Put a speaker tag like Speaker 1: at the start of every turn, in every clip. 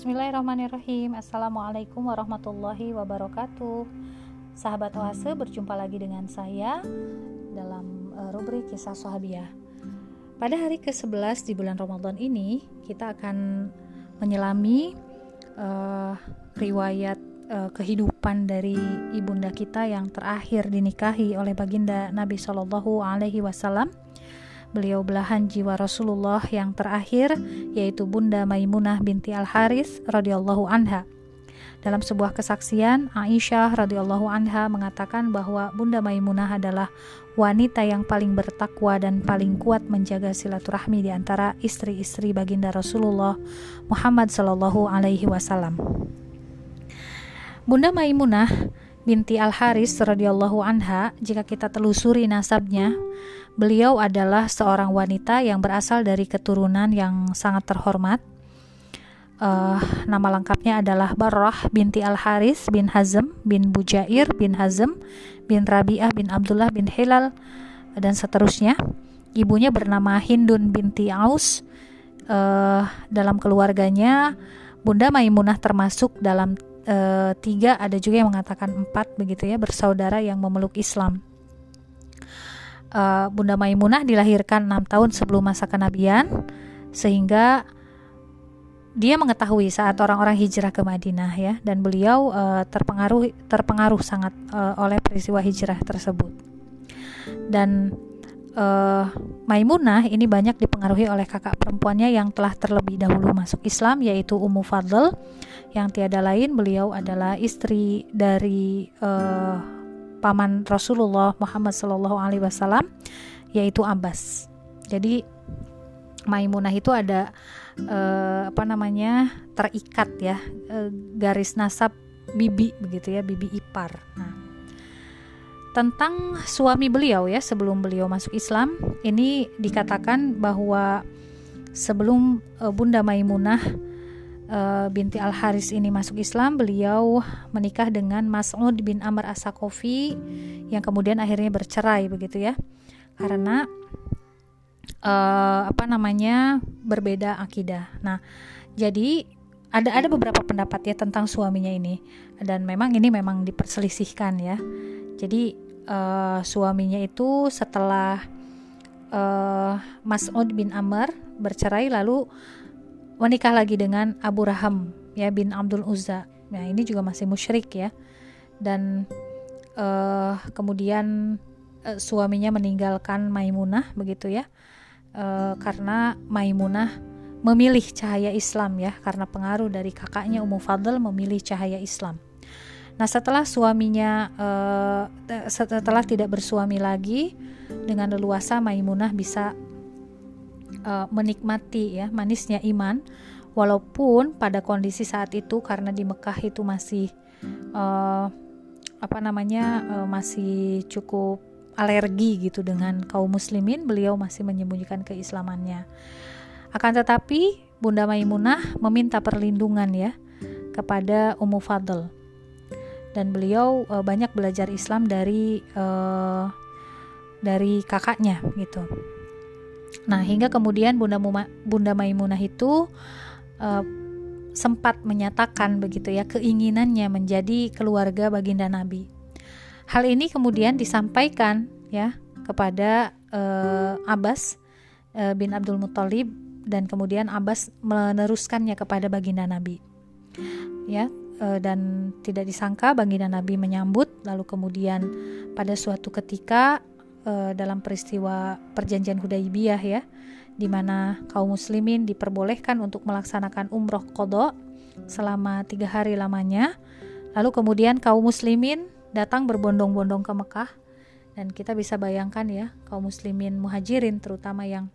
Speaker 1: Bismillahirrahmanirrahim. Assalamualaikum warahmatullahi wabarakatuh. Sahabat Oase berjumpa lagi dengan saya Dalam uh, rubrik kisah sahabiah. Pada hari ke-11 di bulan Ramadan ini Kita akan menyelami uh, Riwayat uh, kehidupan dari ibunda kita yang terakhir dinikahi oleh baginda Nabi Shallallahu Alaihi Wasallam beliau belahan jiwa Rasulullah yang terakhir yaitu Bunda Maimunah binti Al-Haris radhiyallahu anha. Dalam sebuah kesaksian, Aisyah radhiyallahu anha mengatakan bahwa Bunda Maimunah adalah wanita yang paling bertakwa dan paling kuat menjaga silaturahmi di antara istri-istri baginda Rasulullah Muhammad sallallahu alaihi wasallam. Bunda Maimunah binti Al Haris radhiyallahu anha, jika kita telusuri nasabnya, beliau adalah seorang wanita yang berasal dari keturunan yang sangat terhormat. Uh, nama lengkapnya adalah Barrah binti Al Haris bin Hazm bin Bujair bin Hazm bin Rabi'ah bin Abdullah bin Hilal dan seterusnya. Ibunya bernama Hindun binti Aus. Uh, dalam keluarganya, Bunda Maimunah termasuk dalam e, tiga ada juga yang mengatakan empat begitu ya bersaudara yang memeluk Islam. E, Bunda Maimunah dilahirkan enam tahun sebelum masa kenabian sehingga dia mengetahui saat orang-orang hijrah ke Madinah ya. Dan beliau e, terpengaruh terpengaruh sangat e, oleh peristiwa hijrah tersebut. Dan uh, Maimunah ini banyak dipengaruhi oleh kakak perempuannya yang telah terlebih dahulu masuk Islam yaitu Ummu Fadl. Yang tiada lain beliau adalah istri dari uh, paman Rasulullah Muhammad Shallallahu Alaihi Wasallam yaitu Abbas. Jadi Maimunah itu ada uh, apa namanya terikat ya uh, garis nasab bibi begitu ya bibi ipar. Nah, tentang suami beliau ya sebelum beliau masuk Islam ini dikatakan bahwa sebelum uh, Bunda Maimunah uh, binti Al Haris ini masuk Islam beliau menikah dengan Mas'ud bin Amr As-Sakofi yang kemudian akhirnya bercerai begitu ya. Karena uh, apa namanya berbeda akidah. Nah, jadi ada ada beberapa pendapat ya tentang suaminya ini. Dan memang ini memang diperselisihkan ya. Jadi uh, suaminya itu setelah uh, Mas'ud bin Amr bercerai lalu menikah lagi dengan Abu Raham ya bin Abdul Uzza. Nah, ini juga masih musyrik ya. Dan uh, kemudian uh, suaminya meninggalkan Maimunah begitu ya. Uh, karena Maimunah memilih cahaya Islam ya karena pengaruh dari kakaknya Ummu Fadl memilih cahaya Islam. Nah, setelah suaminya uh, setelah tidak bersuami lagi dengan leluasa Maimunah bisa uh, menikmati ya manisnya iman. Walaupun pada kondisi saat itu karena di Mekah itu masih uh, apa namanya uh, masih cukup alergi gitu dengan kaum muslimin beliau masih menyembunyikan keislamannya. Akan tetapi Bunda Maimunah meminta perlindungan ya kepada Ummu Fadl. Dan beliau uh, banyak belajar Islam dari uh, dari kakaknya gitu. Nah, hingga kemudian Bunda Muma, Bunda Maimunah itu uh, sempat menyatakan begitu ya keinginannya menjadi keluarga baginda Nabi. Hal ini kemudian disampaikan ya kepada uh, Abbas uh, bin Abdul Muthalib dan kemudian Abbas meneruskannya kepada baginda Nabi. Ya, dan tidak disangka baginda Nabi menyambut lalu kemudian pada suatu ketika uh, dalam peristiwa perjanjian Hudaibiyah ya di mana kaum muslimin diperbolehkan untuk melaksanakan umroh kodok selama tiga hari lamanya lalu kemudian kaum muslimin datang berbondong-bondong ke Mekah dan kita bisa bayangkan ya kaum muslimin muhajirin terutama yang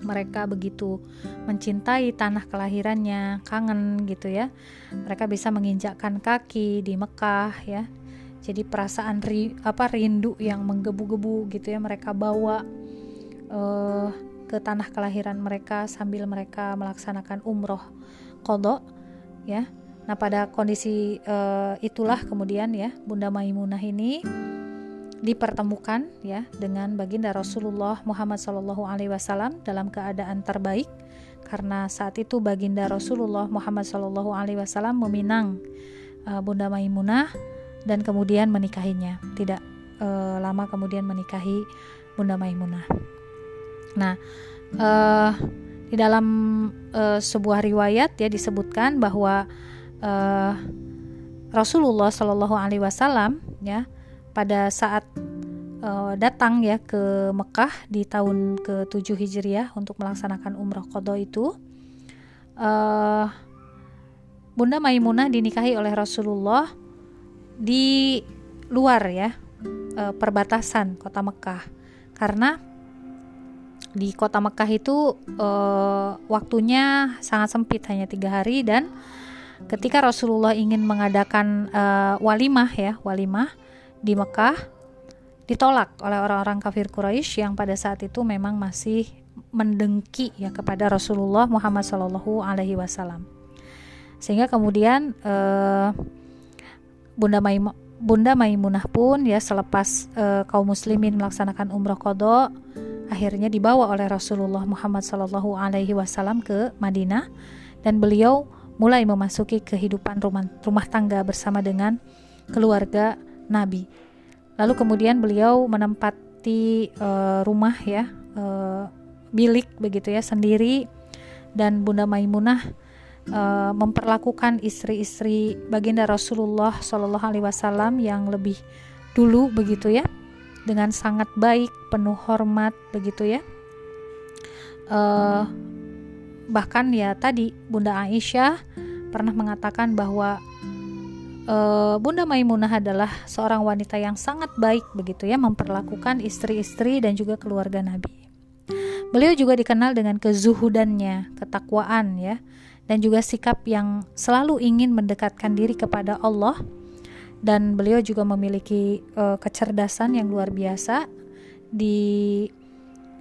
Speaker 1: mereka begitu mencintai tanah kelahirannya, kangen gitu ya. Mereka bisa menginjakkan kaki di Mekah ya. Jadi perasaan ri, apa rindu yang menggebu-gebu gitu ya mereka bawa uh, ke tanah kelahiran mereka sambil mereka melaksanakan umroh kodok ya. Nah pada kondisi uh, itulah kemudian ya Bunda Maimunah ini dipertemukan ya dengan baginda Rasulullah Muhammad Shallallahu Alaihi Wasallam dalam keadaan terbaik karena saat itu baginda Rasulullah Muhammad Shallallahu Alaihi Wasallam meminang uh, Bunda Maimunah dan kemudian menikahinya. Tidak uh, lama kemudian menikahi Bunda Maimunah. Nah, uh, di dalam uh, sebuah riwayat ya disebutkan bahwa uh, Rasulullah Shallallahu Alaihi Wasallam ya pada saat datang ya ke Mekah di tahun ke-7 Hijriah untuk melaksanakan umrah qadha itu Bunda Maimunah dinikahi oleh Rasulullah di luar ya uh, perbatasan kota Mekah. Karena di kota Mekah itu uh, waktunya sangat sempit hanya tiga hari. Dan ketika Rasulullah ingin mengadakan uh, walimah ya walimah di Mekah ditolak oleh orang-orang kafir Quraisy yang pada saat itu memang masih mendengki ya kepada Rasulullah Muhammad Wasallam. Sehingga kemudian uh, Bunda Maim Bunda Maimunah pun ya selepas uh, kaum muslimin melaksanakan umrah qada akhirnya dibawa oleh Rasulullah Muhammad Shallallahu Alaihi Wasallam ke Madinah dan beliau mulai memasuki kehidupan rumah, rumah tangga bersama dengan keluarga Nabi. Lalu kemudian beliau menempati uh, rumah ya uh, bilik begitu ya sendiri dan Bunda Maimunah uh, memperlakukan istri-istri baginda Rasulullah Shallallahu Alaihi Wasallam yang lebih dulu begitu ya dengan sangat baik penuh hormat begitu ya uh, bahkan ya tadi Bunda Aisyah pernah mengatakan bahwa uh, Bunda Maimunah adalah seorang wanita yang sangat baik begitu ya memperlakukan istri-istri dan juga keluarga Nabi. Beliau juga dikenal dengan kezuhudannya, ketakwaan ya, dan juga sikap yang selalu ingin mendekatkan diri kepada Allah dan beliau juga memiliki uh, kecerdasan yang luar biasa.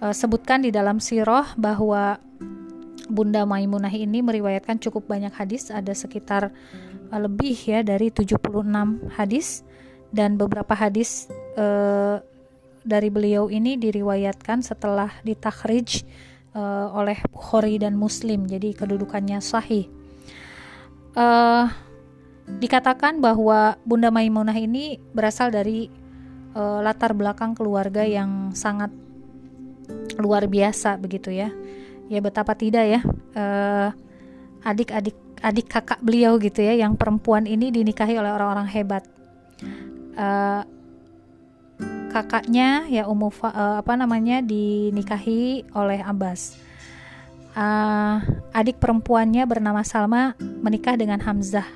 Speaker 1: Disebutkan di dalam sirah bahwa Bunda Maimunah ini meriwayatkan cukup banyak hadis, ada sekitar uh, lebih ya dari 76 hadis dan beberapa hadis uh, dari beliau ini diriwayatkan setelah ditakhrij uh, oleh Bukhari dan Muslim. Jadi kedudukannya sahih. Uh, dikatakan bahwa Bunda Maimunah ini berasal dari uh, latar belakang keluarga yang sangat luar biasa begitu ya ya betapa tidak ya uh, adik-adik adik kakak beliau gitu ya yang perempuan ini dinikahi oleh orang-orang hebat uh, kakaknya ya Ummu uh, apa namanya dinikahi oleh Abbas uh, adik perempuannya bernama Salma menikah dengan Hamzah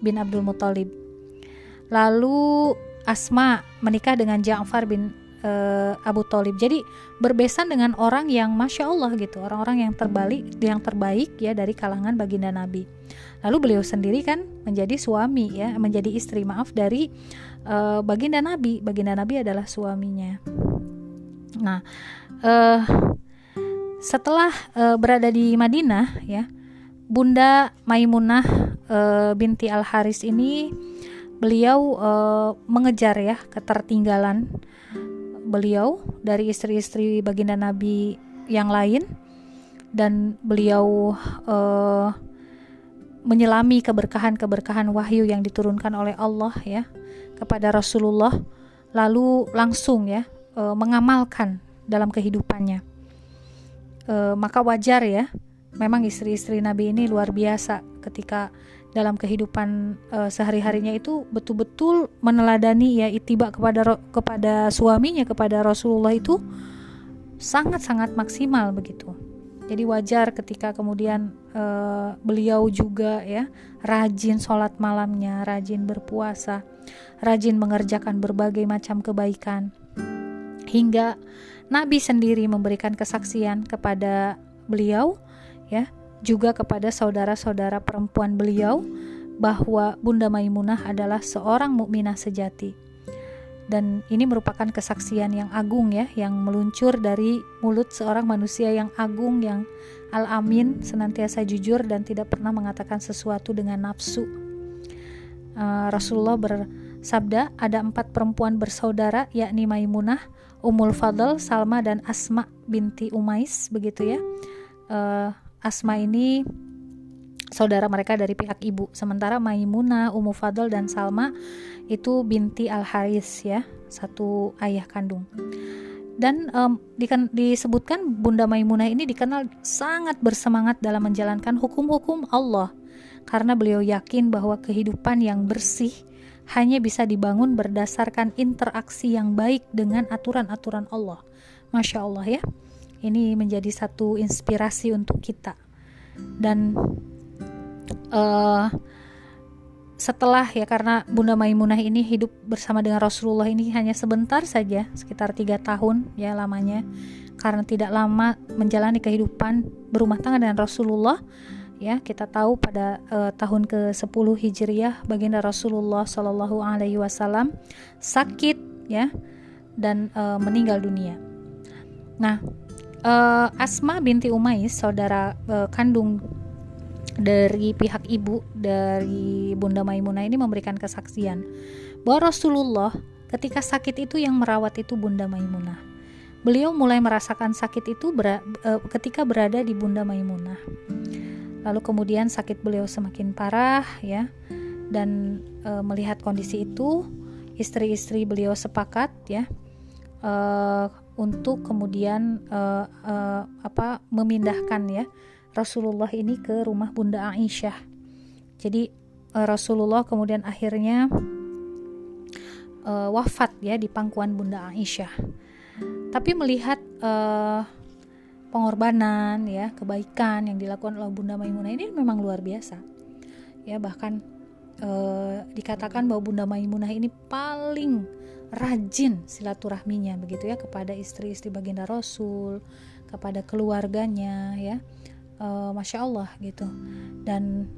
Speaker 1: bin Abdul Muthalib lalu Asma menikah dengan Ja'far bin uh, Abu Talib. Jadi berbesan dengan orang yang masya Allah gitu, orang-orang yang terbalik, yang terbaik ya dari kalangan baginda Nabi. Lalu beliau sendiri kan menjadi suami ya, menjadi istri maaf dari uh, baginda Nabi. Baginda Nabi adalah suaminya. Nah, uh, setelah uh, berada di Madinah ya, Bunda Maimunah uh, binti Al Haris ini beliau uh, mengejar ya ketertinggalan beliau dari istri-istri baginda Nabi yang lain dan beliau uh, menyelami keberkahan-keberkahan wahyu yang diturunkan oleh Allah ya kepada Rasulullah lalu langsung ya uh, mengamalkan dalam kehidupannya uh, maka wajar ya memang istri-istri Nabi ini luar biasa ketika dalam kehidupan uh, sehari-harinya itu betul-betul meneladani ya itiba kepada kepada suaminya kepada Rasulullah itu sangat-sangat maksimal begitu. Jadi wajar ketika kemudian uh, beliau juga ya rajin sholat malamnya, rajin berpuasa, rajin mengerjakan berbagai macam kebaikan hingga Nabi sendiri memberikan kesaksian kepada beliau ya juga kepada saudara-saudara perempuan beliau bahwa Bunda Maimunah adalah seorang mukminah sejati. Dan ini merupakan kesaksian yang agung ya, yang meluncur dari mulut seorang manusia yang agung yang al-amin, senantiasa jujur dan tidak pernah mengatakan sesuatu dengan nafsu. Uh, Rasulullah bersabda, ada empat perempuan bersaudara yakni Maimunah, Umul Fadl, Salma dan Asma binti Umais begitu ya. Uh, Asma ini saudara mereka dari pihak ibu. Sementara Maimunah, Ummu Fadl dan Salma itu binti Al Haris ya, satu ayah kandung. Dan um, disebutkan Bunda Maimunah ini dikenal sangat bersemangat dalam menjalankan hukum-hukum Allah karena beliau yakin bahwa kehidupan yang bersih hanya bisa dibangun berdasarkan interaksi yang baik dengan aturan-aturan Allah. Masya Allah ya, ini menjadi satu inspirasi untuk kita. Dan uh, setelah ya karena Bunda Maimunah ini hidup bersama dengan Rasulullah ini hanya sebentar saja sekitar tiga tahun ya lamanya karena tidak lama menjalani kehidupan berumah tangga dengan Rasulullah ya kita tahu pada uh, tahun ke 10 Hijriah baginda Rasulullah Shallallahu Alaihi Wasallam sakit ya dan uh, meninggal dunia. Nah uh, Asma binti Umais saudara uh, kandung dari pihak ibu dari Bunda Maimunah ini memberikan kesaksian bahwa Rasulullah ketika sakit itu yang merawat itu Bunda Maimunah. Beliau mulai merasakan sakit itu ber, uh, ketika berada di Bunda Maimunah. Lalu kemudian sakit beliau semakin parah ya. Dan e, melihat kondisi itu, istri-istri beliau sepakat ya e, untuk kemudian e, e, apa memindahkan ya Rasulullah ini ke rumah Bunda Aisyah. Jadi uh, Rasulullah kemudian akhirnya uh, wafat ya di pangkuan Bunda Aisyah. Tapi melihat uh, pengorbanan ya, kebaikan yang dilakukan oleh Bunda Maimunah ini memang luar biasa. Ya, bahkan uh, dikatakan bahwa Bunda Maimunah ini paling rajin silaturahminya begitu ya kepada istri-istri baginda Rasul, kepada keluarganya ya uh, masya Allah gitu. Dan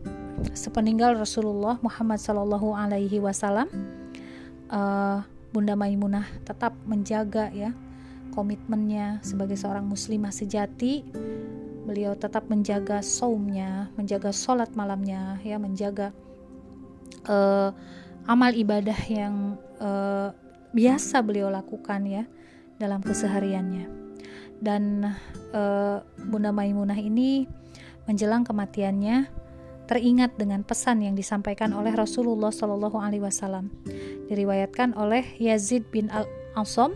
Speaker 1: sepeninggal Rasulullah Muhammad Sallallahu Alaihi Wasallam uh, Bunda Maimunah tetap menjaga ya komitmennya sebagai seorang muslimah sejati. Beliau tetap menjaga saumnya menjaga sholat malamnya ya menjaga uh, amal ibadah yang uh, biasa beliau lakukan ya dalam kesehariannya dan e, Bunda Maimunah ini menjelang kematiannya teringat dengan pesan yang disampaikan oleh Rasulullah Shallallahu Alaihi Wasallam. Diriwayatkan oleh Yazid bin Al Asom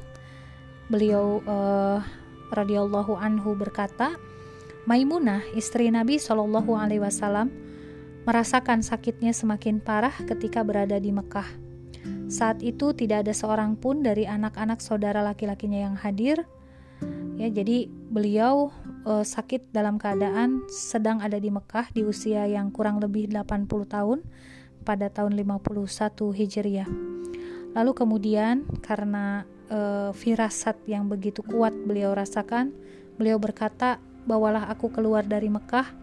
Speaker 1: beliau e, radhiyallahu anhu berkata Maimunah istri Nabi Shallallahu Alaihi Wasallam merasakan sakitnya semakin parah ketika berada di Mekah. Saat itu tidak ada seorang pun dari anak-anak saudara laki-lakinya yang hadir ya jadi beliau uh, sakit dalam keadaan sedang ada di Mekah di usia yang kurang lebih 80 tahun pada tahun 51 Hijriah lalu kemudian karena uh, firasat yang begitu kuat beliau rasakan beliau berkata bawalah aku keluar dari Mekah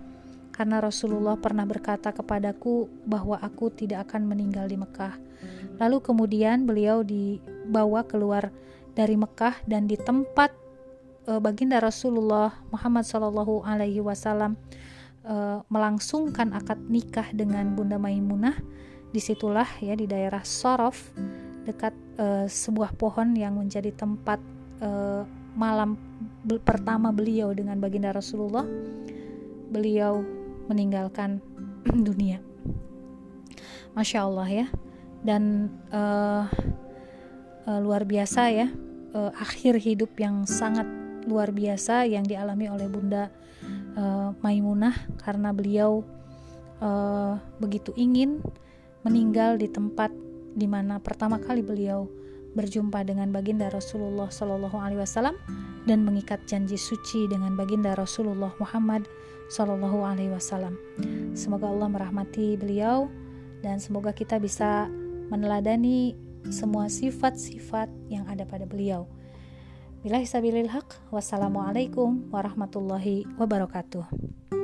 Speaker 1: karena Rasulullah pernah berkata kepadaku bahwa aku tidak akan meninggal di Mekah. Lalu kemudian beliau dibawa keluar dari Mekah dan di tempat uh, baginda Rasulullah Muhammad Shallallahu Alaihi Wasallam uh, melangsungkan akad nikah dengan Bunda Maimunah. Di situlah ya di daerah Sorof dekat uh, sebuah pohon yang menjadi tempat uh, malam pertama beliau dengan baginda Rasulullah. Beliau meninggalkan dunia. Masya Allah ya. Dan uh, uh, luar biasa ya uh, akhir hidup yang sangat luar biasa yang dialami oleh Bunda uh, Maimunah karena beliau uh, begitu ingin meninggal di tempat di mana pertama kali beliau berjumpa dengan baginda Rasulullah Shallallahu Alaihi Wasallam dan mengikat janji suci dengan baginda Rasulullah Muhammad Shallallahu Alaihi Wasallam. Semoga Allah merahmati beliau dan semoga kita bisa meneladani semua sifat-sifat yang ada pada beliau. Sabilil haq. Wassalamualaikum warahmatullahi wabarakatuh.